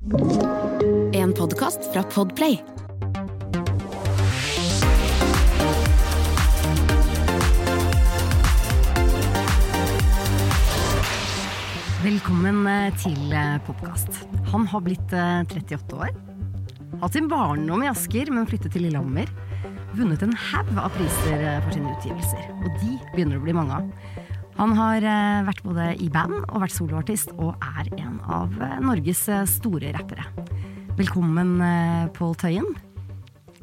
En podkast fra Podplay. Velkommen eh, til podkast. Han har blitt eh, 38 år. Hatt sin barndom i Asker, men flyttet til Lillehammer. Vunnet en haug av priser eh, for sine utgivelser, og de begynner å bli mange av. Han har eh, vært både i band og vært soloartist, og er en av eh, Norges eh, store rappere. Velkommen, Pål Tøyen.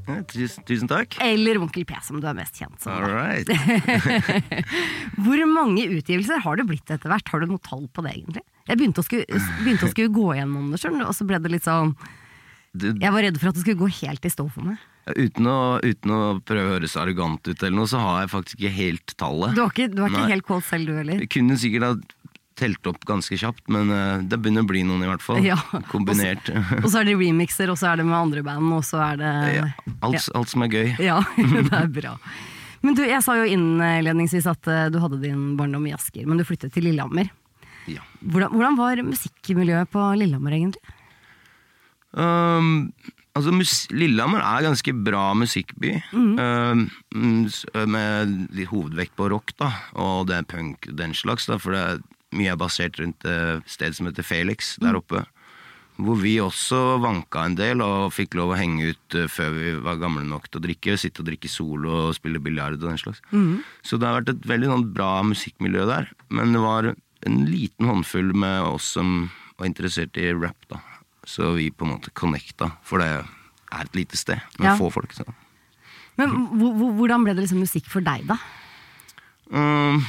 Ja, tusen, tusen takk. Eller Onkel P, som du er mest kjent som. All right. Hvor mange utgivelser har det blitt etter hvert? Har du noe tall på det, egentlig? Jeg begynte å skulle, begynte å skulle gå gjennom det, og så ble det litt sånn Jeg var redd for at det skulle gå helt i stå for meg. Uten, å, uten å prøve å høres arrogant ut, eller noe, så har jeg faktisk ikke helt tallet. Du har ikke, du har ikke helt kål selv, du heller? Jeg kunne sikkert ha telt opp ganske kjapt, men eh, det begynner å bli noen i hvert fall. Ja. Kombinert. Og så er det remixer, og så er det med andre band, og så er det Ja, alt, alt som er gøy. Ja, det er bra. Men du, jeg sa jo innledningsvis at eh, du hadde din barndom i Asker, men du flyttet til Lillehammer. Ja. Hvordan, hvordan var musikkmiljøet på Lillehammer, egentlig? Um, altså, Lillehammer er ganske bra musikkby. Um, mm, uh, med hovedvekt på rock, da, og det er punk den slags, da, for det er mye er basert rundt et sted som heter Felix der oppe. Hvor vi også vanka en del og fikk lov å henge ut før vi var gamle nok til å drikke. Sitte og drikke solo og spille biljard og den slags. Så det har vært et veldig sånn, bra musikkmiljø der. Men det var en liten håndfull med oss som var interessert i rap, da. Så vi på en måte connecta, for det er et lite sted med Ja. få folk. Så. Men hvor- hvor- hvordan ble det liksom musikk for deg, da? Um,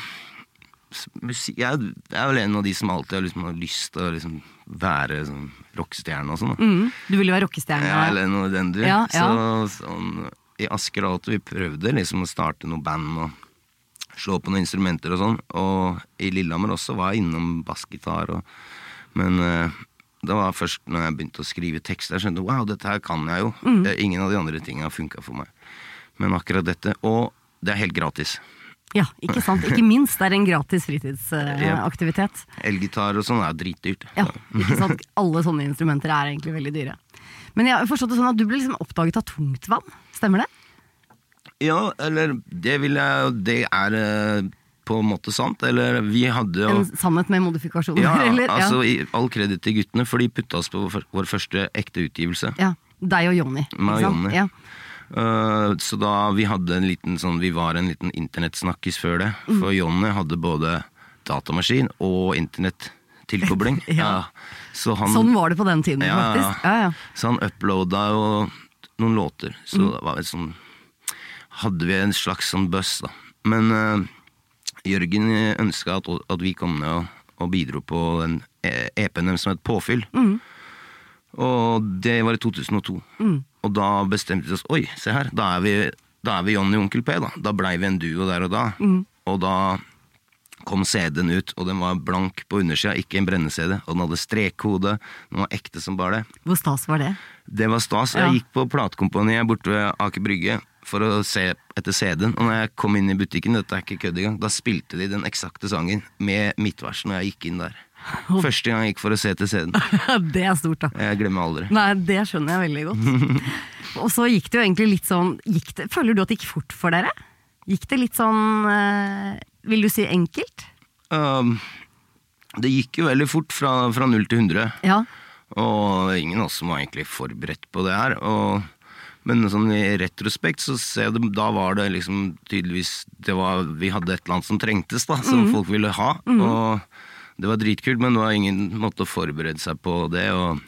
musikk, jeg, er vel en av de som alltid har, liksom, har lyst til å liksom, være sånn, rockestjerne og sånn. Mm. Du ville være rockestjerne? Ja, eller noe i den du. Ja, ja. Så, sånn, I Asker og alt, vi prøvde liksom å starte noe band og slå på noen instrumenter og sånn. Og i Lillehammer også var jeg innom bassgitar. Og, men eh, det var først når jeg begynte å skrive tekst, jeg skjønte wow, dette her kan jeg jo. Mm. Eh, Ingen av de andre tingene har funka for meg. Men akkurat dette. Og det er helt gratis. Ja, ikke sant? Ikke minst. Det er en gratis fritidsaktivitet. Elgitar og sånn er dritdyrt. Ja, ikke sant? Alle sånne instrumenter er egentlig veldig dyre. Men jeg har forstått det sånn at du ble liksom oppdaget av tungtvann, stemmer det? Ja, eller det vil jeg Det er eh, på en måte sant. Eller vi hadde jo En sannhet med modifikasjoner, Ja, eller? altså i all kreditt til guttene, for de putta oss på vår, første ekte utgivelse. ja. Deg og Jonny. Meg og? Jonny. Ja. Uh, så da vi hadde en liten sånn Vi var en liten internettsnakkis før det. Mm. For Jonny hadde både datamaskin og internettilkobling. Ja. Så han, Sånn var det på den tiden, Ja, ja, ja. faktisk. Ja, ja. Så han uploada jo noen låter. Så Mm. det var et sånn Hadde vi en slags sånn buss, da. Men uh, Jørgen ønska at, at vi kom ned og, og bidro på den EP-en deres som het Påfyll. Mm. Og det var i 2002. Og da bestemte vi oss Oi, se her, da er vi, da er vi Johnny Onkel P, da. Da blei vi en duo der og da. Og da kom CD-en ut, og den var blank på undersida, ikke en brenne-CD. Og den hadde strekkode, den var ekte som bare det. Hvor stas var det? Det var stas. Ja. Jeg gikk på platekompaniet borte ved Aker Brygge for å se etter CD-en. Og når jeg kom inn i butikken, dette er ikke kødd engang, da spilte de den eksakte sangen med midtvers når jeg gikk inn der. Første gang jeg gikk for å se etter CD-en. det er stort, da. Jeg glemmer aldri. Nei, det skjønner jeg veldig godt. Og så gikk det jo egentlig litt sånn gikk det, Føler du at det gikk fort for dere? Gikk det litt sånn eh, Vil du si enkelt? Um, det gikk jo veldig fort fra, fra 0 til 100. Ja. Og ingen av oss som var egentlig forberedt på det her. Og, men sånn i retrospekt så ser jeg det, da var det liksom tydeligvis det var, Vi hadde et eller annet som trengtes, da, som folk ville ha. Og det var dritkult, men det var ingen måte å forberede seg på det. Og,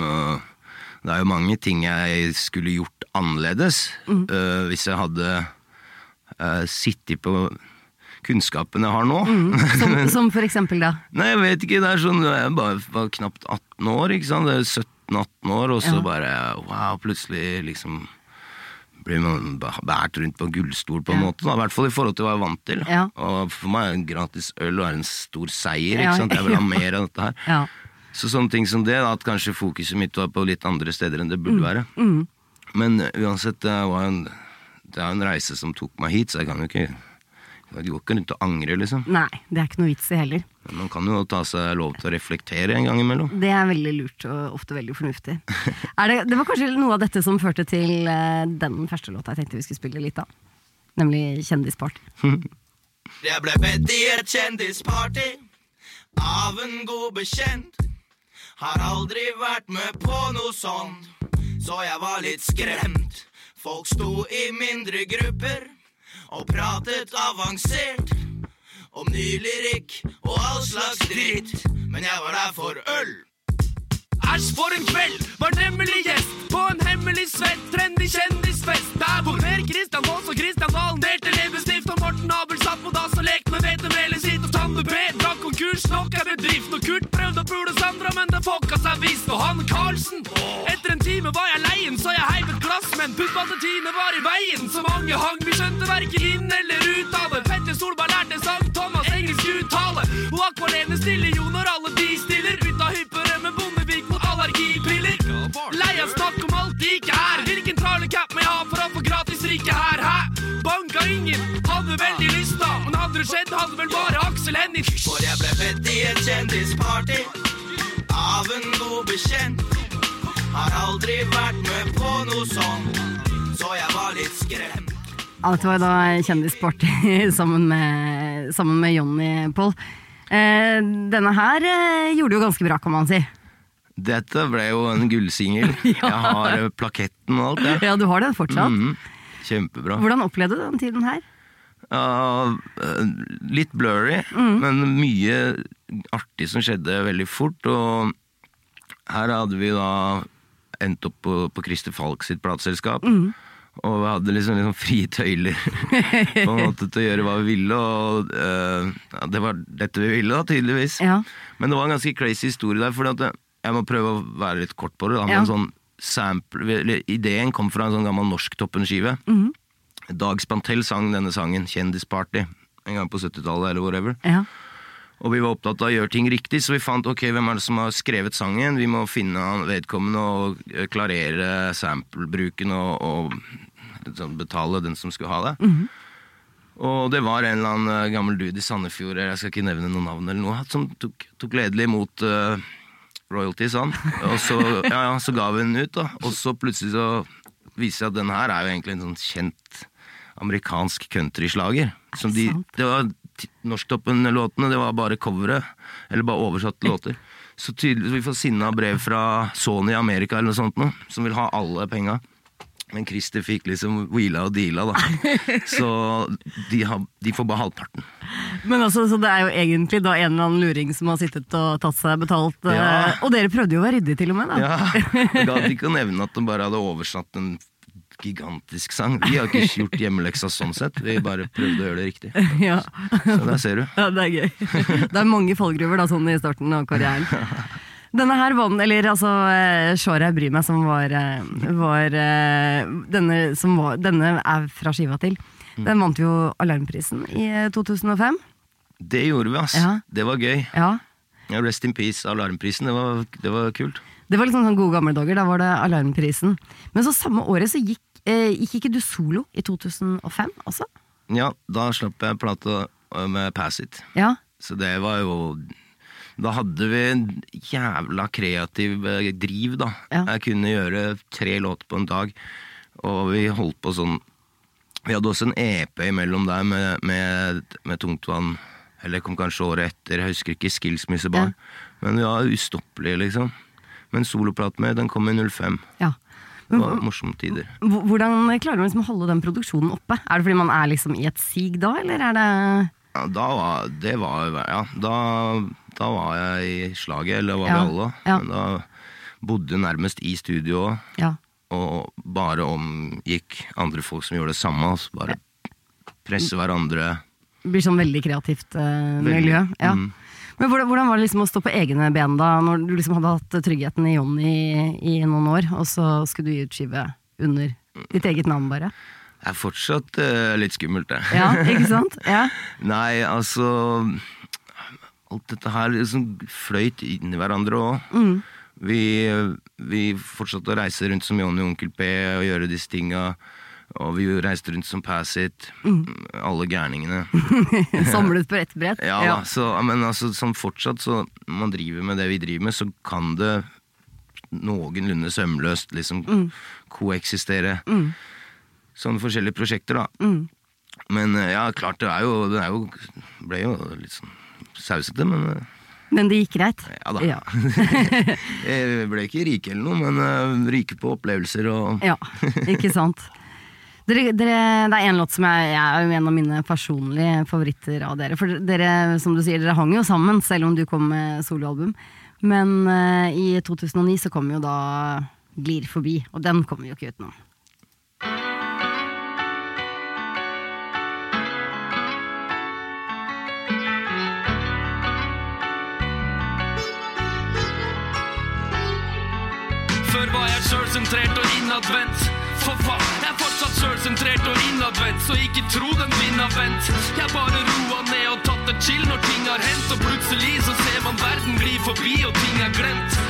og det er jo mange ting jeg skulle gjort annerledes øh, hvis jeg hadde uh, sittet på kunnskapen jeg har nå. Som, som for eksempel da? Nei, jeg vet ikke. Det er sånn, Jeg bare var knapt 18 år, ikke sant. Det er 17-18 år, og så Ja. bare wow, plutselig liksom blir man Bært båret rundt på gullstol på en måte. Da. I hvert fall i forhold til hva jeg er vant til. Ja. Og for meg er en gratis øl er en stor seier. Ikke sant? Jeg vil ha mer av dette her. Ja. Så sånne ting som det, da, at kanskje fokuset mitt var på litt andre steder enn det Mm. burde være. Men uansett, det var en, det er en reise som tok meg hit, så jeg kan jo ikke Det går ikke rundt og angre, liksom. Nei, det er ikke noe vits i heller. Men Man kan jo ta seg lov til å reflektere en gang imellom. Det er veldig lurt og ofte veldig fornuftig. Er det, det var kanskje noe av dette som førte til eh, den første låta jeg tenkte vi skulle spille litt av. Nemlig Kjendisparty. Jeg ble bedt i et kjendisparty av en god bekjent. Har aldri vært med på noe sånt, så jeg var litt skremt. Folk sto i mindre grupper og pratet avansert om ny lyrikk og all slags dritt. Men jeg var der for øl. Æsj, for en kveld! Var nemlig gjest på en hemmelig svett, trendy kjendisfest. Der hvor Per Kristian Vås og Kristian Valen delte leppestift, og Morten Abel satt på dass og lekte med hvetemelet sitt. Og Tande B drakk konkurs, nok er bedrift. Og Kurt prøvde å pule Sandra, men det fucka seg visst. Og han Karlsen Etter en time var jeg leien, så jeg heiv et glass, men puppa var i veien. Så mange hang, vi skjønte verken inn eller ut av det. Petter Solberg lærte sang Thomas engelsk uttale. Og Akvalene stiller jo når alle de stiller. Lei av snakk om alt de ikke er. Hvilken trailercap må jeg ha for å få gratis rike her, hæ? Banka ingen, hadde veldig lyst da. Men hadde det skjedd, hadde vel bare Aksel Hennie. For jeg ble født i et kjendisparty av en god bekjent. Har aldri vært med på noe sånt, så jeg var litt skremt. Ja, dette var da Kjendisparty sammen med, sammen med Jonny, Pål. Eh, denne her eh, gjorde jo ganske bra, kan man si. Dette ble jo en gullsingel. Jeg har eh, plaketten og alt, jeg. Ja, du har den fortsatt. Mhm. Kjempebra. Hvordan opplevde du den tiden her? Ja, eh, litt blurry, men mye artig som skjedde veldig fort. Og her hadde vi da endt opp på, på Christer Falk sitt plateselskap. Og vi hadde liksom, liksom frie tøyler på en måte til å gjøre hva vi ville. Og uh, ja, det var dette vi ville, da, tydeligvis. Ja. Men det var en ganske crazy historie der. For at jeg må prøve å være litt kort på det. Da, men Ja. sånn sample, eller, ideen kom fra en sånn gammel Norsktoppen-skive. Dag Spantell sang denne sangen, 'Kjendisparty', en gang på 70-tallet eller whatever. Ja. Og vi var opptatt av å gjøre ting riktig, så vi fant ok, hvem er det som har skrevet sangen. Vi må finne vedkommende og eh, klarere samplebruken og, og sånn, betale den som skulle ha det. Og det var en eller annen eh, gammel dude i Sandefjord, jeg skal ikke nevne noe navn eller noe, som tok, tok ledelig imot uh, royalties, han. Og så, ja, ja, så ga vi den ut, da. Og så plutselig så viser det seg at den her er jo egentlig en sånn kjent amerikansk countryslager. Som de, det var Norsktoppen-låtene, det var bare coveret. Eller bare oversatte låter. Så tydelig, vi får sinna brev fra Sony i Amerika eller noe sånt noe, som vil ha alle penga. Men Christer fikk liksom wheela og deala, da. Så de, har, de får bare halvparten. Men altså, så det er jo egentlig da en eller annen luring som har sittet og tatt seg betalt. eh, Ja. Og dere prøvde jo å være ryddige til og med, da. Ja, Jeg gadd ikke å nevne at de bare hadde oversatt en gigantisk sang. Vi har ikke gjort hjemmeleksa sånn sett, vi bare prøvde å gjøre det riktig. Ja. Så der ser du. Ja, det er gøy. Det er mange fallgruver da, sånn i starten av karrieren. Denne her vant, eller altså Shora Shore jeg bryr meg, som var, eh, var eh, denne, som var denne er fra skiva til. Mm. Den vant jo Alarmprisen i eh, 2005. Det gjorde vi, ass. Ja. Det var gøy. Ja. Ja, Rest in peace, Alarmprisen. Det var, det var kult. Det var liksom sånn gode gamle dager, da var det Alarmprisen. Men så samme året så gikk, eh, gikk ikke du solo i 2005 også? Ja, da slapp jeg plate øh, med Pass It. Ja. Så det var jo Da hadde vi en jævla kreativ eh, driv, da. Ja. Jeg kunne gjøre tre låter på en dag, og vi holdt på sånn Vi hadde også en EP imellom der med, med, med Tungtvann. Eller kom kanskje året etter, jeg husker ikke. Skilsmissebarn. Ja. Men vi var ustoppelige, liksom. Men soloplaten med, den kom i 05. ja. Det var morsomme tider. Hvordan klarer man liksom å holde den produksjonen oppe? Er det fordi man er liksom i et sig da, eller er det Ja, da var det var, Ja, da, da var jeg i slaget, eller var Ja, vi alle. ja. Men da bodde jeg nærmest i studio òg, Ja. og bare omgikk andre folk som gjorde det samme. Altså bare presse hverandre. Det blir sånn veldig kreativt eh, miljø. Ja. Mm. Men hvordan, hvordan var det liksom å stå på egne ben da, når du liksom hadde hatt tryggheten i Johnny i, i noen år, og så skulle du gi ut skive under ditt eget navn, bare? Er fortsatt uh, litt skummelt, det. Ja, ikke sant? Ja. Nei, altså Alt dette her liksom fløyt inn i hverandre òg. Mm. Vi, vi fortsatte å reise rundt som Johnny og Onkel P og gjøre disse tinga. Og vi reiste rundt som Pass It, Mm. alle gærningene. Samlet på ett brett. Ja, ja. så, men altså, sånn fortsatt, så man driver med det vi driver med, så kan det noenlunde sømløst liksom koeksistere. Sånne forskjellige prosjekter, da. Men eh, ja, klart, det er jo Det er jo, ble jo litt sånn sausete, men eh, Men det gikk greit? ja da. Ja. Jeg ble ikke rike eller noe, men eh, rike på opplevelser og Ja, ikke sant. Dere, dere, det er en låt som jeg, jeg er en av mine personlige favoritter av dere. For dere, som du sier, dere hang jo sammen, selv om du kom med soloalbum. Men uh, i 2009 så kom jo da Glir forbi, og den kommer vi jo ikke utenom. Sjølsentrert og innadvendt. For faen, jeg er fortsatt sjølsentrert og innadvendt, så ikke tro den vinner vent. Jeg bare roa ned og tatt det chill når ting har hendt, og plutselig så ser man verden gli forbi og ting er glemt.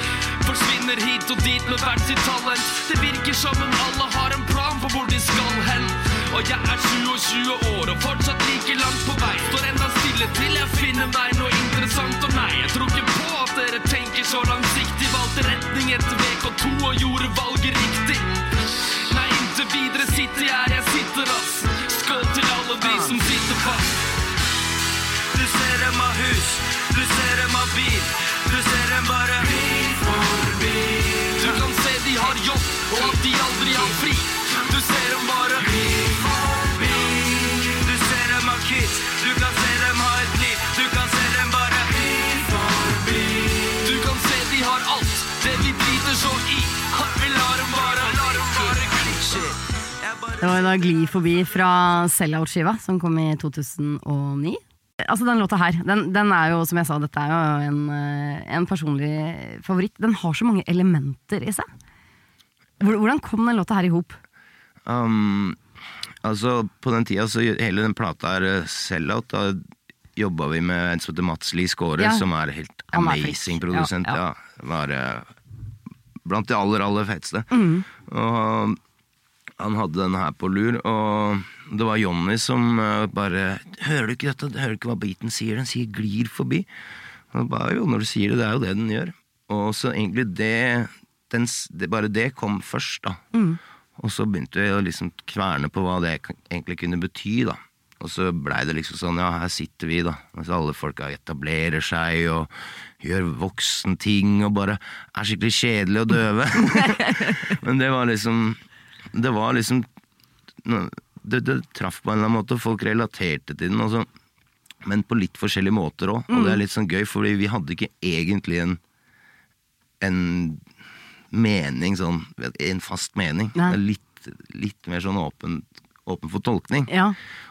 Forsvinner hit og dit med hvert sitt talent. Det virker som om alle har en plan for hvor de skal hen. Og jeg 27 år og fortsatt like langt på vei. Står enda stille til jeg finner meg noe interessant. Og nei, jeg tror ikke på at dere tenker så langsiktig. Valgte retning etter VK2 og gjorde valget riktig. Nei, inntil videre sitter jeg her jeg sitter, ass. Skål til alle de som sitter fast. Du ser dem av hus, du ser dem av bil, du ser dem bare bil for bil. Du kan se de har jobb, og at de aldri har fri. Du ser dem bare Bil Det var da Gli forbi fra Sellout-skiva, som kom i 2009. Altså Den låta her, den, den er jo, som jeg sa, dette er jo en, eh, en personlig favoritt. Den har så mange elementer i seg. Hvordan kom den låta her i hop? Um, altså, på den tida, så hele den plata er Sellout. sell-out. Da jobba vi med en som heter Mats Lie Skåre, Ja. som er helt amazing produsent. Ja, Ja, ja. Var uh, blant de aller, aller feteste. Mm. Og han hadde den her på lur, og det var Jonny som uh, bare 'Hører du ikke dette? Hører du ikke hva beaten sier? Den sier 'glir forbi'. Og bare, jo, når du sier det, det er jo det den gjør. Og så egentlig det, den, det Bare det kom først, da. Og så begynte vi å liksom kverne på hva det egentlig kunne bety, da. Og så blei det liksom sånn, ja, her sitter vi, da. mens alle folka etablerer seg og gjør voksenting og bare er skikkelig kjedelige og døve. Men det var liksom Det var liksom det, det traff på en eller annen måte, folk relaterte til den. Og men på litt forskjellige måter òg. Og det er litt sånn gøy, fordi vi hadde ikke egentlig en en mening, sånn, en fast mening. Nei. Det er litt, litt mer sånn åpen, åpen for tolkning. Ja,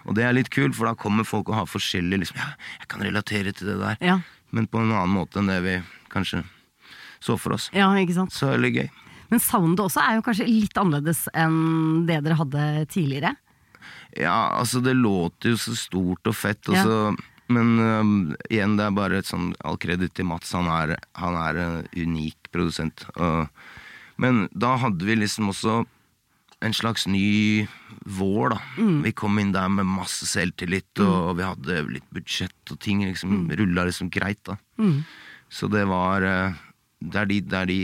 Og det er litt kult, for da kommer folk og har forskjellige liksom, Ja, jeg kan relatere til det der. ja, Men på en annen måte enn det vi kanskje så for oss. ja, ikke sant. Så det er litt gøy. Men soundet også er jo kanskje litt annerledes enn det dere hadde tidligere. Ja, altså det låter jo så stort og fett, og Ja. Men øhm, igjen, det er bare et sånn all kreditt til Mats. Han er, han er en unik produsent. Uh, men da hadde vi liksom også en slags ny vår, da. Vi kom inn der med masse selvtillit, og, vi hadde litt budsjett, og ting liksom mm. rulla liksom greit, da. Så det var øh, Det er de, de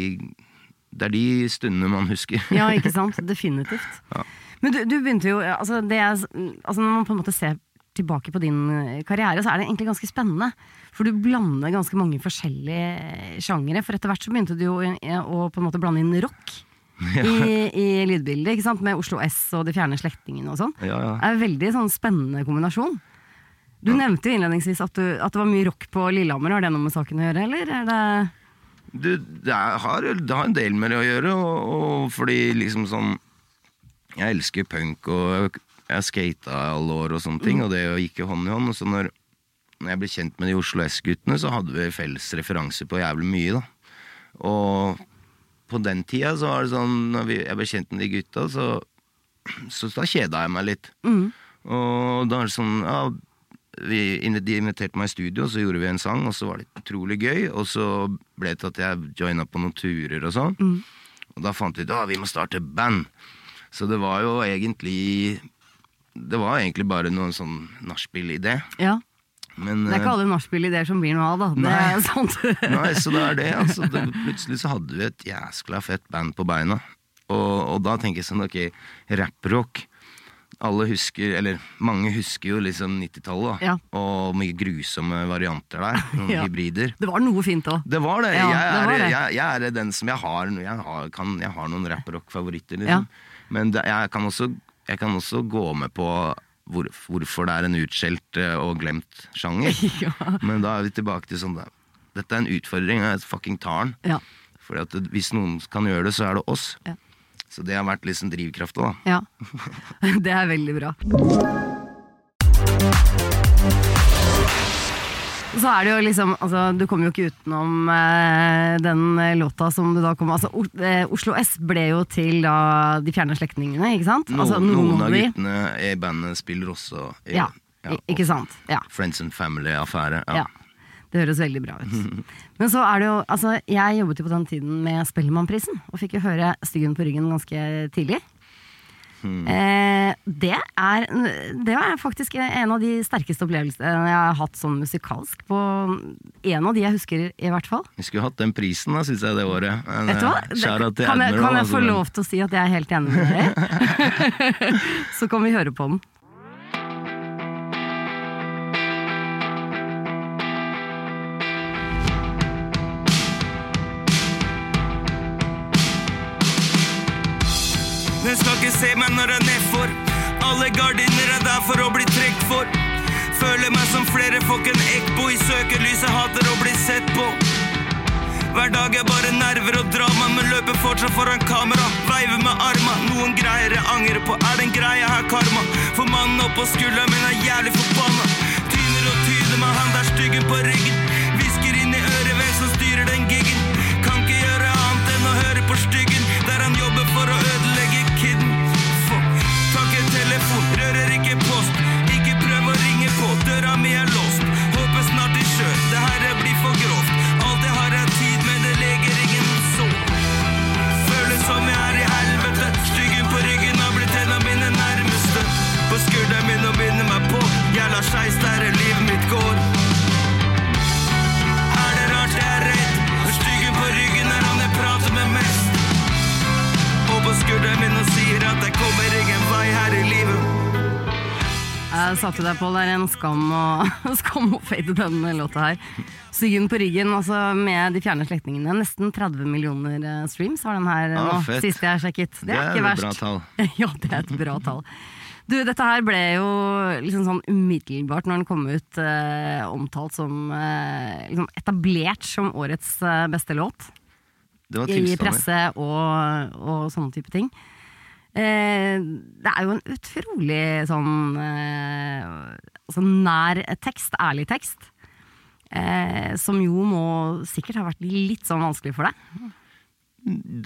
det er de stundene man husker. Ja, ikke sant? Definitivt. Men du, du begynte jo altså, det er, altså Når man på en måte ser tilbake på din eh, karriere, så er det egentlig ganske spennende. For du blander ganske mange forskjellige eh, sjangere. For etter hvert så begynte du jo i- å på en måte blande inn rock i, i lydbildet. ikke sant? Med Oslo S og De fjerne slektningene og sånn. Ja, ja. Det er en veldig sånn spennende kombinasjon. Du nevnte jo innledningsvis at, du, at det var mye rock på Lillehammer. Har det noe med saken å gjøre, eller? Er det Du, det, er, har, det har en del med det å gjøre, og, og fordi liksom sånn Jeg elsker punk, og jeg, skata alle år og sånne ting, og det gikk jo hånd i hånd. Og så når, når jeg ble kjent med de Oslo S-guttene, så hadde vi felles referanser på jævlig mye, da. Og på den tida så var det sånn, når vi, jeg ble kjent med de gutta, så, så da kjeda jeg meg litt. Og da er det sånn ja, vi, De inviterte meg i studio, så gjorde vi en sang, og så var det utrolig gøy. Og så ble det til at jeg joina på noen turer og sånn. Og da fant vi ut at vi må starte band. Så det var jo egentlig Det var egentlig bare noen sånn nachspiel-idé. Ja. Men Det er ikke eh, alle nachspiel-ideer som blir noe av, da. Det Nei. er sant. Nei, så det er det. Altså, det, plutselig så hadde vi et jæskla fett band på beina. Og, og da tenker jeg sånn, ok, rapprock. Alle husker, eller mange husker jo liksom 90-tallet. Ja. Og mye grusomme varianter der. Noen Ja. hybrider. Det var noe fint òg. Det var det. Ja, jeg, det er, var det. Jeg, jeg er den som jeg har Jeg har, kan, jeg har noen rapprock-favoritter, liksom. Men det, kan også, jeg kan også gå med på hvor, hvorfor det er en utskjelt eh, og glemt sjanger. Ja. Men da er vi tilbake til sånn. Dette er en utfordring, jeg fucking tar den. Ja. Fordi at hvis noen kan gjøre det, så er det oss. Ja. Så det har vært liksom drivkrafta, da. ja. Det er veldig bra. Så er det jo liksom altså, Du kommer jo ikke utenom eh, den låta som du da kom altså, eh, Oslo S ble jo til da De fjerne slektningene, ikke sant? Noen, altså, noen av guttene i bandet spiller også i Ja, ja, ikke sant? Ja. Friends and Family-affære. Ja. Ja. Det høres veldig bra ut. Men så er det jo Altså, jeg jobbet jo på den tiden med Spellemannprisen, og fikk jo høre Styggen på ryggen ganske tidlig. Eh, det er Det var faktisk en av de sterkeste opplevelsene jeg har hatt sånn musikalsk. På en av de jeg husker, i hvert fall. Vi skulle hatt den prisen, da, syns jeg, det året. Men, Vet du hva? eh, Kan jeg, kan jeg altså, få lov til å si at jeg er helt enig med deg? så kan vi høre på den. Se meg når jeg nedfor. Alle gardiner er der for å bli trukket for. Føler meg som flere folk en ekbo i søkelyset, hater å bli sett på. Hver dag er bare nerver og drama, men løper fortsatt foran kamera. Veiver med arma, noen greier jeg angrer på. Er det en greie her, karma? For mannen oppå skulderen min er jævlig forbanna. Tyner og tyner med han der styggen på ryggen. Hvisker inn i øret hvem som styrer den giggen. Kan ikke gjøre annet enn å høre på styggen, Pål, det er en skam å, skam å fade denne låta her. Syggen på ryggen, altså med de fjerne slektningene. Nesten 30 millioner eh, streams har den her Ah, nå, sist jeg sjekket. Det, Det er er ikke verst. bra tall. ja, det er et bra tall. Du, dette her ble jo liksom sånn umiddelbart når den kom ut, eh, omtalt som eh, liksom etablert som årets eh, beste låt Det var i presse og, og sånne type ting. Eh, det er jo en utrolig sånn eh, altså nær tekst, ærlig tekst. Eh, som jo må sikkert ha vært litt sånn vanskelig for deg.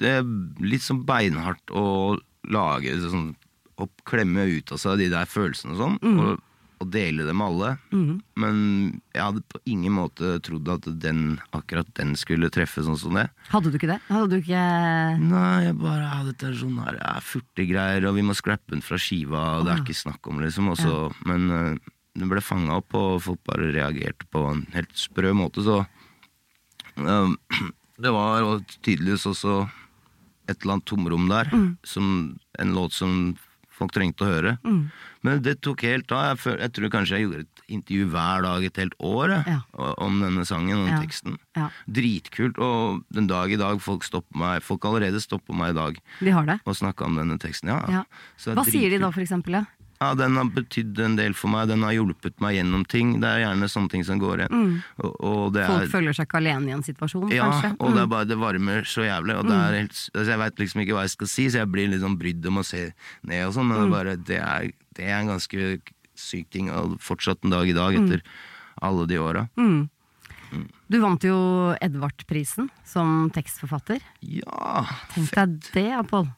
Det er litt sånn beinhardt å lage sånn Å klemme ut av seg de der følelsene og sånn. Mm. Og, og dele det med alle. Men jeg hadde på ingen måte trodd at den, akkurat den skulle treffe sånn som det. Hadde du ikke det? Hadde du ikke Nei, jeg bare ja, dette er sånn her ja, furtegreier, og vi må scrappe den fra skiva, og det er ikke snakk om, liksom. Også, Men uh, den ble fanga opp, og folk bare reagerte på en helt sprø måte, så uh, Det var tydeligvis også et eller annet tomrom der, som en låt som folk trengte å høre. Men det tok helt av. Jeg, jeg tror kanskje jeg gjorde et intervju hver dag et helt år jeg, Ja. om denne sangen og Ja. teksten. Ja, Dritkult, og den dag i dag folk stopper meg Folk allerede stopper meg i dag de har det? og snakker om denne teksten. Ja. Hva sier de da, for eksempel? Ja? Ja, Den har betydd en del for meg, den har hjulpet meg gjennom ting. Det er gjerne sånne ting som går igjen. Og, og det Mm. Folk er, føler seg ikke alene i en situasjon, ja, kanskje? Ja, og det er bare det varmer så jævlig. Og det er helt, altså jeg veit liksom ikke hva jeg skal si, så jeg blir litt sånn brydd om å se ned og sånn, men Mm. det, er bare, det, er, det er en ganske syk ting, og fortsatt en dag i dag, etter alle de åra. Mm. Du vant jo Edvard-prisen som tekstforfatter. Ja, Tenk deg det, Pål.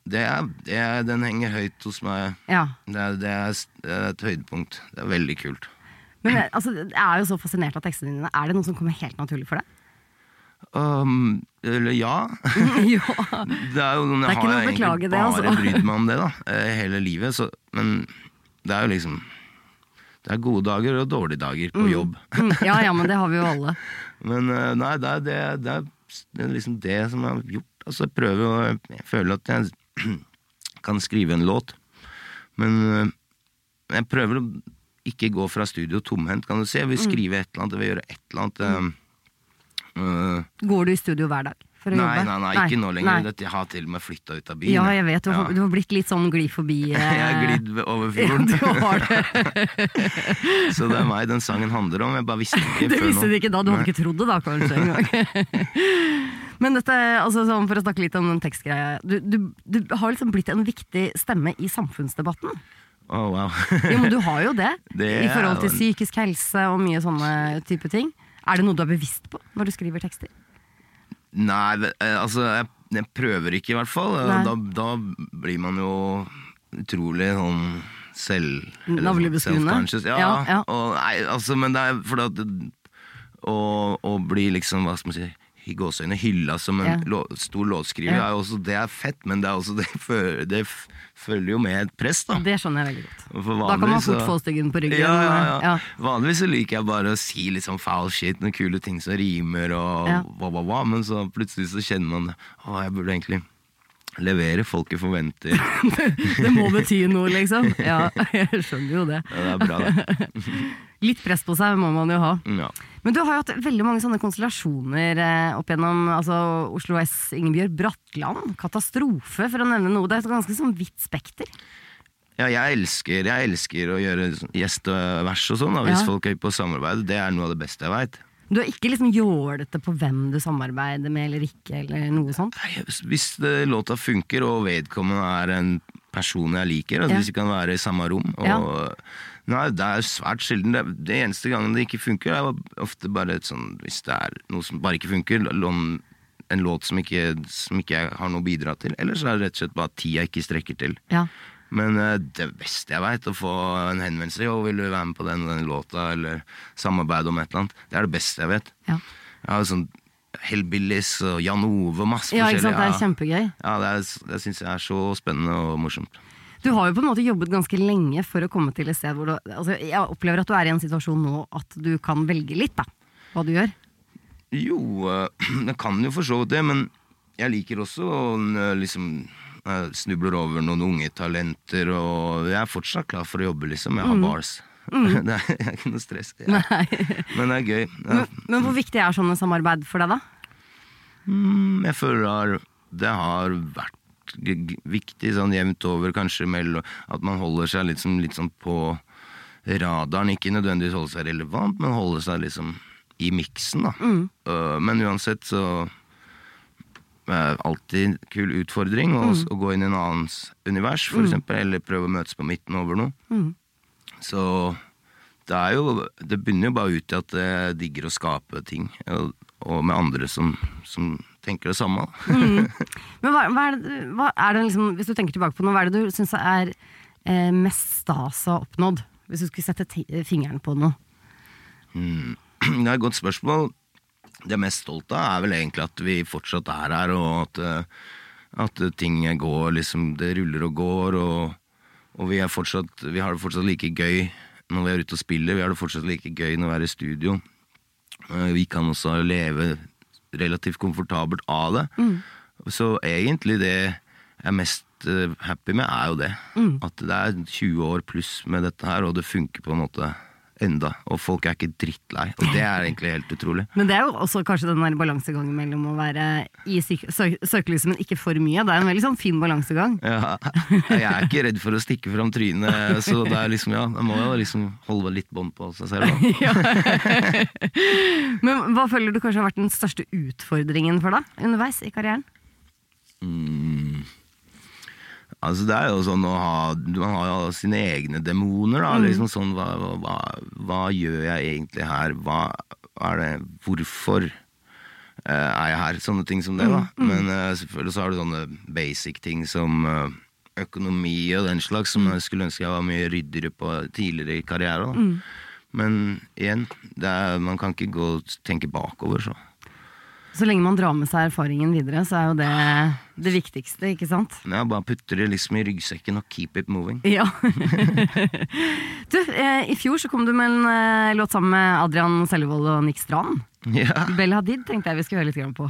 den henger høyt hos meg. Ja. Det er, det, er, det er et høydepunkt. Det er veldig kult. Men eh, altså, jeg er jo så fascinert av tekstene dine. Er det noe som kommer helt naturlig for deg? Um, eller ja. ja. Det er jo jeg Det er jeg ikke har noe å egentlig beklage det, bare altså. brydd meg om det, da. eh, Hele livet. Så, men det er jo liksom Det er gode dager og dårlige dager på jobb. Mm, Ja, ja, men det har vi jo alle. Men eh, nei, det er, det, det, er, det er liksom det som jeg har gjort. Altså, jeg prøver å Jeg føler at jeg kan skrive en låt, men eh, jeg prøver å ikke gå fra studio tomhendt, kan du si. Jeg vil Mm. skrive et eller annet, jeg vil gjøre et eller annet. Mm. Uh, Går du i studio hver dag for å nei, jobbe? nei, nei, ikke nå lenger. Nei. Jeg har til og med flytta ut av byen. Ja, jeg vet. Du har, Ja. du har blitt litt sånn glid forbi. eh, Jeg har glidd over Ja, du har det. Så det er meg den sangen handler om. Jeg bare visste ikke Det før visste nå. du ikke da, du hadde ikke trodd det da, kanskje engang. Men dette, altså sånn for å snakke litt om den tekstgreia. Du, du, du har liksom blitt en viktig stemme i samfunnsdebatten. Å, wow. Jo, men du har jo det. Det I forhold til psykisk helse og mye sånne type ting. Er det noe du er bevisst på når du skriver tekster? Nei, eh, altså jeg, jeg prøver ikke i hvert fall. Da, da blir man jo utrolig sånn selv... eller sånn Navlebeskuende? Ja, Ja, ja. Og, nei, altså, men det er fordi at å, å bli liksom, hva skal man si i gåseøyne hylla som en Ja. lå, stor låtskriver, Ja. er også, det er fett, men det, er også, det, føler, det følger jo med et press, da. Det skjønner jeg veldig godt. Da kan man fort få styggen på ryggen. Ja, ja. Vanligvis så liker jeg bare å si litt sånn foul shit, noen kule ting som rimer og hva, hva, hva, men så plutselig så kjenner man Å, jeg burde egentlig levere folket forventer. Det må bety noe, liksom. Ja, jeg skjønner jo det. Ja, det er bra, det. Litt press på seg må man jo ha. Ja. Men du har jo hatt veldig mange sånne konstellasjoner eh, opp gjennom altså Oslo S, Ingebjørg Bratland, Katastrofe, for å nevne noe. Det er et ganske sånn vidt spekter. ja, jeg elsker, jeg elsker å gjøre gjestevers og sånn, hvis Ja. folk er på samarbeid. Det er noe av det beste jeg veit. Du er ikke liksom jålete på hvem du samarbeider med eller ikke, eller noe sånt? Hvis det, låta funker, og vedkommende er en person jeg liker, altså Ja. hvis vi kan være i samme rom og, Ja. Nei, det er svært sjelden. Det, det eneste gangen det ikke funker, er ofte bare et sånn Hvis det er noe som bare ikke funker, en låt som ikke, som ikke jeg har noe å bidra til. Eller så er det rett og slett bare tida ikke strekker til. Ja. Men eh, det beste jeg veit, å få en henvendelse Jo, vil du være med på den, den låta, eller samarbeide om et eller annet. Det er det beste jeg vet. Ja, Jeg har sånn Hellbillies og Jan Ove, masse ja forskjellig. sant. Det er kjempegøy. Ja, det, er, det syns jeg er så spennende og morsomt. Du har jo på en måte jobbet ganske lenge for å komme til et sted hvor du altså Jeg opplever at du er i en situasjon nå at du kan velge litt, da. Hva du gjør. Jo, eh, jeg kan jo for så vidt det, men jeg liker også å eh, liksom jeg snubler over noen unge talenter, og jeg er fortsatt klar for å jobbe, liksom. Jeg har bars. Det er, det er ikke noe stress. Ja. Mm. Men det er gøy. Men, men hvor viktig er sånne samarbeid for deg, da? Mm, jeg føler det har- har vært viktig sånn jevnt over, kanskje mellom At man holder seg litt, sånn- litt sånn på radaren. Ikke nødvendigvis holde seg relevant, men holde seg liksom i miksen, da. Øh, men uansett så det alltid kul utfordring å, å gå inn i en annens univers, for eksempel, eller prøve å møtes på midten over noe. Så det er jo Det begynner jo bare ut i at jeg digger å skape ting, og, og med andre som, som tenker det samme. mm. Men hva, hva er det, hva er det liksom, Hvis du tenker tilbake på noe, hva er det du syns er eh, mest stas å ha oppnådd? Hvis du skulle sette fingeren på noe. Det er et godt spørsmål. Det jeg er mest stolt av, er vel egentlig at vi fortsatt er her, og at, eh, at ting går liksom Det ruller og går, og, og vi, er fortsatt, vi har det fortsatt like gøy når vi er ute og spiller. Vi har det fortsatt like gøy når vi er i studio. Eh, Vi kan også leve relativt komfortabelt av det. Så egentlig det jeg er mest eh, happy med, er jo det. At det er 20 år pluss med dette her, og det funker på en måte enda. Og folk er ikke drittlei. Og det er egentlig helt utrolig. Men det er jo også kanskje den der balansegangen mellom å være i søkelyset, men ikke for mye. Det er en veldig sånn fin balansegang. Ja, jeg er ikke redd for å stikke fram trynet, så det er liksom, ja, man må jo liksom holde litt bånd på seg selv. Da. Ja. men hva føler du kanskje har vært den største utfordringen for deg underveis i karrieren? Altså Det er jo sånn å ha Man har jo sine egne demoner. Da, liksom sånn, hva, hva, hva gjør jeg egentlig her? Hva er det Hvorfor uh, er jeg her? Sånne ting som det. da Men uh, selvfølgelig så har du sånne basic ting som uh, økonomi og den slags, som jeg skulle ønske jeg var mye ryddigere på tidligere i karrieren. Da. Men igjen, det er, man kan ikke gå og tenke bakover, så. Så lenge man drar med seg erfaringen videre, så er jo det det viktigste, ikke sant? Ja, bare putter det liksom i ryggsekken og keep it moving. Ja. du, eh, i fjor så kom du med en eh, låt sammen med Adrian Sellevold og Nick Strand. Ja. Bella Hadid tenkte jeg vi skulle høre litt grann på.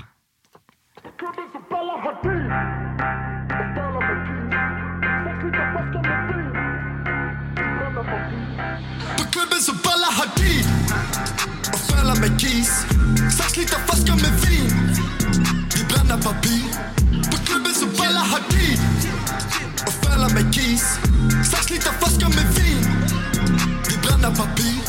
På klubben så baller Hadid og føler med kis. Seks liter flasker med vin. Papir. På klubben så baller Hadid og føler med kis. Seks liter flasker med vin. Vi brenner papir.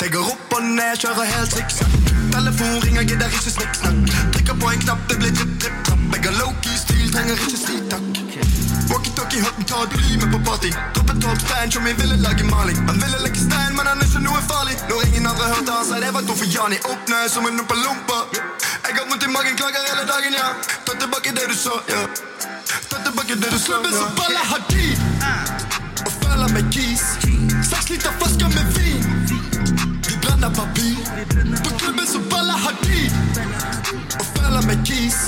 Det går opp og ned, kjører helt sikksakk. Telefon ringer, gidder ikke snikksnakk. Trykker på en knapp, det blir tripp, tripp, trapp. Jeg har low-key-stil, trenger ikke si takk. Walkie-talkie, hørten tar bli med på party. Droppet topp stein, som jeg ville lage maling. Han ville leke stein, men han er ikke noe farlig. Når ingen andre hørte han sa det var to for Jani. Åpne som en umpa-lumpa. Jeg har vondt i magen, klager hele dagen, ja. Ta tilbake det du så, ja. Ta tilbake det du sa, ja. så baller Hadid og følger med kis. Seks liter flasker med vin. Vi brenner papir. På klubben så baller Hadid og følger med kis.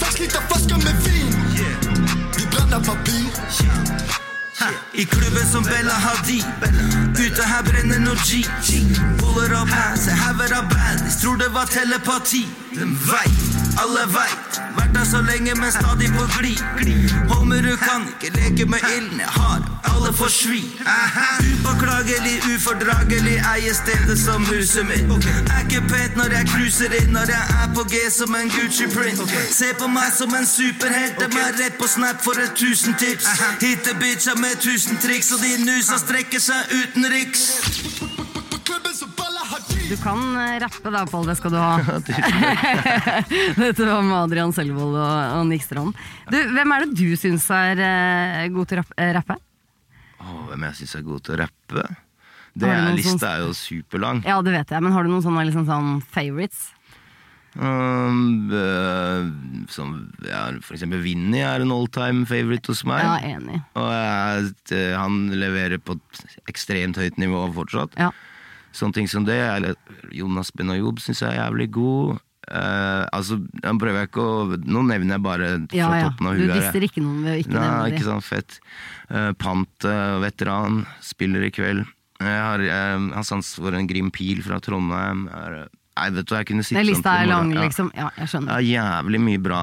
Seks liter flasker med vin. Vi brenner papir. I klubben som Bella Hadid. Ute her brenner noe Puller opp her, se hauger av baddies Tror det var telepati. Hvem veit, alle veit Vært der så lenge, men stadig på glid Hommer, du kan ikke leke med ilden. Jeg har alle for svi. Upåklagelig, ufordragelig Eier stedet som huset mitt. Er ikke pent når jeg cruiser inn Når jeg er på G som en Gucci print. Se på meg som en superhelt. Dem er rett på snap for et tusen tips. Hitte bitcha med tusen triks Og de nusa strekker seg utenriks Du kan eh, rappe da, Pål, det skal du ha. Dette var med Adrian Selvold og, og Nick Strand. Du, hvem er det du syns er uh, god til å rapp- eh, rappe? Åh, hvem jeg syns er god til å rappe? Det er, lista sånn- er jo superlang. Ja, det vet jeg, men har du noen sånne liksom, sånn favorites? Um, uh, som, ja, for eksempel Vinni er en all time favorite hos meg. Ja, enig. Og jeg, han leverer på et ekstremt høyt nivå fortsatt. Ja. Sånne ting som det. Eller Jonas Benayoub syns jeg er jævlig god. Uh, altså, jeg prøver jeg ikke å Nå nevner jeg bare fra Ja, ja. toppen av huet. Du dister ikke noen ved å ikke Nei, nevne ikke sånn fett. Uh, Pant, uh, veteran, spiller i kveld. Jeg har, uh, har sans for en Grim Pil fra Trondheim. Er, nei, vet du, hva jeg kunne sitte Den sånn lista er lang. Ja. liksom. Ja, jeg skjønner. Det er jævlig mye bra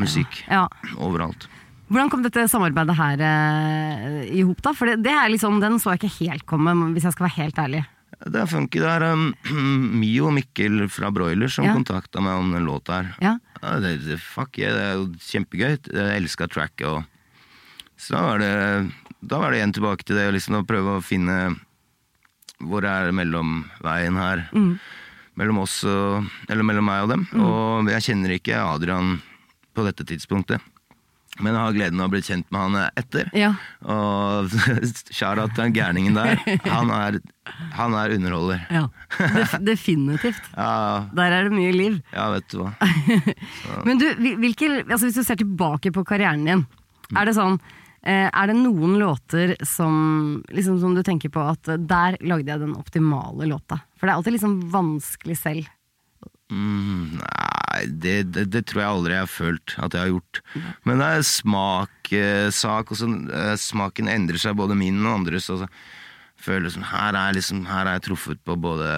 musikk Ja. overalt. Hvordan kom dette samarbeidet her uh, i hop, da? For det, det er liksom, den så jeg ikke helt komme, hvis jeg skal være helt ærlig. Det er funky. Det er um, Mio Mikkel fra Broiler som Ja. kontakta meg om den låta her. Ja. Ja, det, det, fuck yeah, det er jo kjempegøy. Jeg elska tracket. Og... Så da var det Da var det igjen tilbake til det liksom, å prøve å finne Hvor er mellomveien her? Mm. Mellom oss og Eller mellom meg og dem. Og jeg kjenner ikke Adrian på dette tidspunktet. Men jeg har gleden av å bli kjent med han etter. Ja. Og Shara til den gærningen der. Han er, han er underholder. ja. Def definitivt. Ja, Der er det mye liv. ja, vet du hva. Men du, hvilke, altså hvis du ser tilbake på karrieren din, er det sånn eh, er det noen låter som, liksom, som du tenker på at eh, der lagde jeg den optimale låta? For det er alltid liksom vanskelig selv. Mm, nei, det, det, det tror jeg aldri jeg har følt at jeg har gjort. Men det er smaksak, og sånn. eh, Smaken endrer seg, både min og andres. Og så føler jeg sånn, her er, liksom, her er jeg truffet på både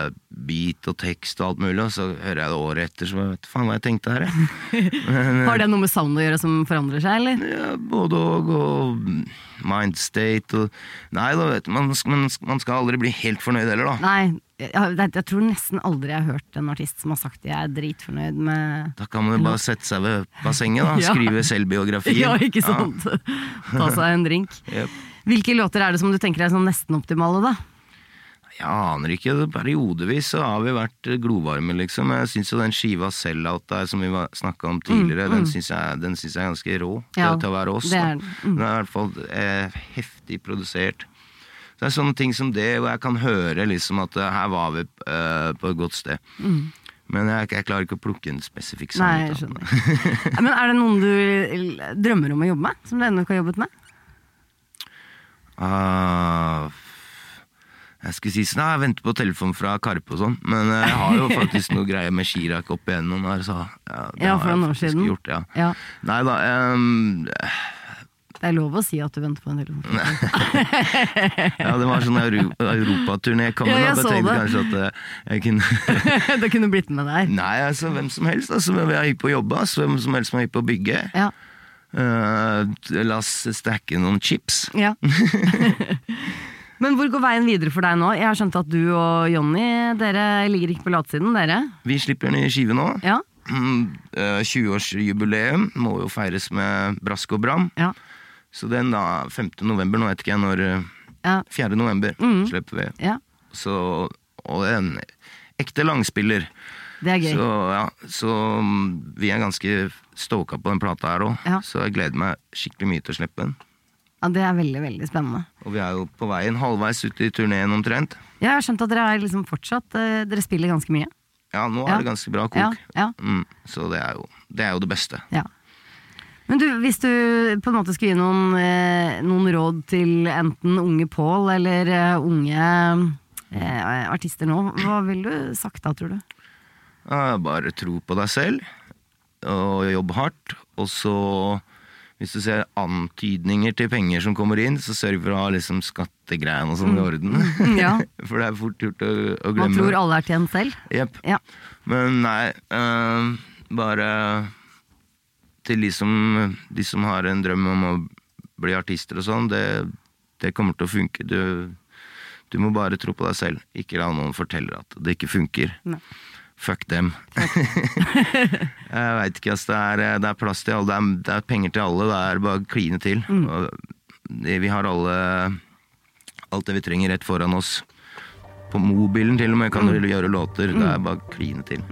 beat og tekst og alt mulig, og så hører jeg det året etter, så vet faen hva jeg tenkte her, jeg. Har det noe med sound å gjøre som forandrer seg, eller? Ja, både og, og mindstate og Nei da, vet du, man, man, man skal aldri bli helt fornøyd heller, da. Nei, jeg, jeg, jeg tror nesten aldri jeg har hørt en artist som har sagt de er dritfornøyd med Da kan man jo bare sette seg ved bassenget, da. Ja. Skrive selvbiografier. Ja, ikke sant? Ta seg en drink. Jep. Hvilke låter er det som du tenker er sånn nesten optimale, da? Jeg aner ikke. Periodevis så har vi vært eh, glovarme, liksom. Jeg syns jo den skiva Sellout der som vi snakka om tidligere, den syns jeg, jeg er ganske rå Mm, Ja, til å være oss. det er. Mm. Den er i hvert fall eh, heftig produsert. Så det er sånne ting som det, hvor jeg kan høre liksom at eh, her var vi eh, på et godt sted. Men jeg, jeg klarer ikke å plukke en spesifikk. Mm. Nei, jeg skjønner. Men er det noen du drømmer om å jobbe med? Som du ennå ikke har jobbet med? Ah, Jeg skulle si sånn, jeg venter på telefon fra Karpe og sånn, men eh, jeg har jo faktisk noe greier med Chirag opp igjennom her, så ja, det Ja, har for jeg noen år faktisk siden. Gjort, ja. Ja. Nei da, um, Det er lov å si at du venter på en telefon. ja, det var sånn Euro europaturné Ja, jeg så jeg det. kanskje at eh, jeg kunne det kunne blitt med der. Nei, altså hvem som helst, altså, jeg er hypp på å jobbe, altså, hvem som helst som er hypp på å bygge. Ja. Eh, la oss stacke noen chips. ja. Men hvor går veien videre for deg nå? Jeg har skjønt at du og Jonny dere ligger ikke på latsiden, dere? Vi slipper ny skive nå. Ja. Mm, eh, 20-årsjubileum må jo feires med brask og bram. Ja. Så den da, 5. november, nå vet ikke jeg når eh, Ja. 4. november mm. slipper vi. ja. Så, og en ekte langspiller. Det er gøy. Så, ja, så mm, vi er ganske stoka på den plata her òg. Ja. Så jeg gleder meg skikkelig mye til å slippe den. Ja, det er veldig, veldig spennende. Og vi er jo på veien halvveis ut i turneen omtrent. Ja, Jeg har skjønt at dere er liksom fortsatt eh, Dere spiller ganske mye. Ja, nå Ja. er det ganske bra Ja, kok. ja. Mm, så det er, jo, det er jo det beste. Ja. Men du, hvis du på en måte skulle gi noen, eh, noen råd til enten unge Pål eller uh, unge eh, artister nå, hva ville du sagt da, tror du? Bare tro på deg selv, og jobb hardt. Og så, hvis du ser antydninger til penger som kommer inn, så sørg for å ha liksom skattegreiene og sånn i orden. Mm, ja. For det er fort gjort å, å Man tror alle er tjent selv. Yep. Ja. Men nei, øh, bare til de som, de som har en drøm om å bli artister og sånn, det, det kommer til å funke. Du, du må bare tro på deg selv. Ikke la noen fortelle at det ikke funker. Nei. Fuck dem. jeg veit ikke, ass. Det er, det er plass til alle. Det er, det er penger til alle. Det er bare å kline til. Mm. Vi har alle alt det vi trenger rett foran oss. På mobilen til og med kan Mm. du gjøre låter. Det er bare å kline til.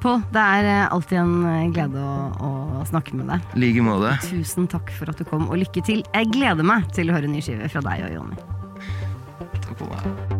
Pål, det er eh, alltid en eh, glede å, å snakke med deg. Like måte. Tusen takk for at du kom, og lykke til. Jeg gleder meg til å høre ny skive fra deg og Jonny. Takk for meg.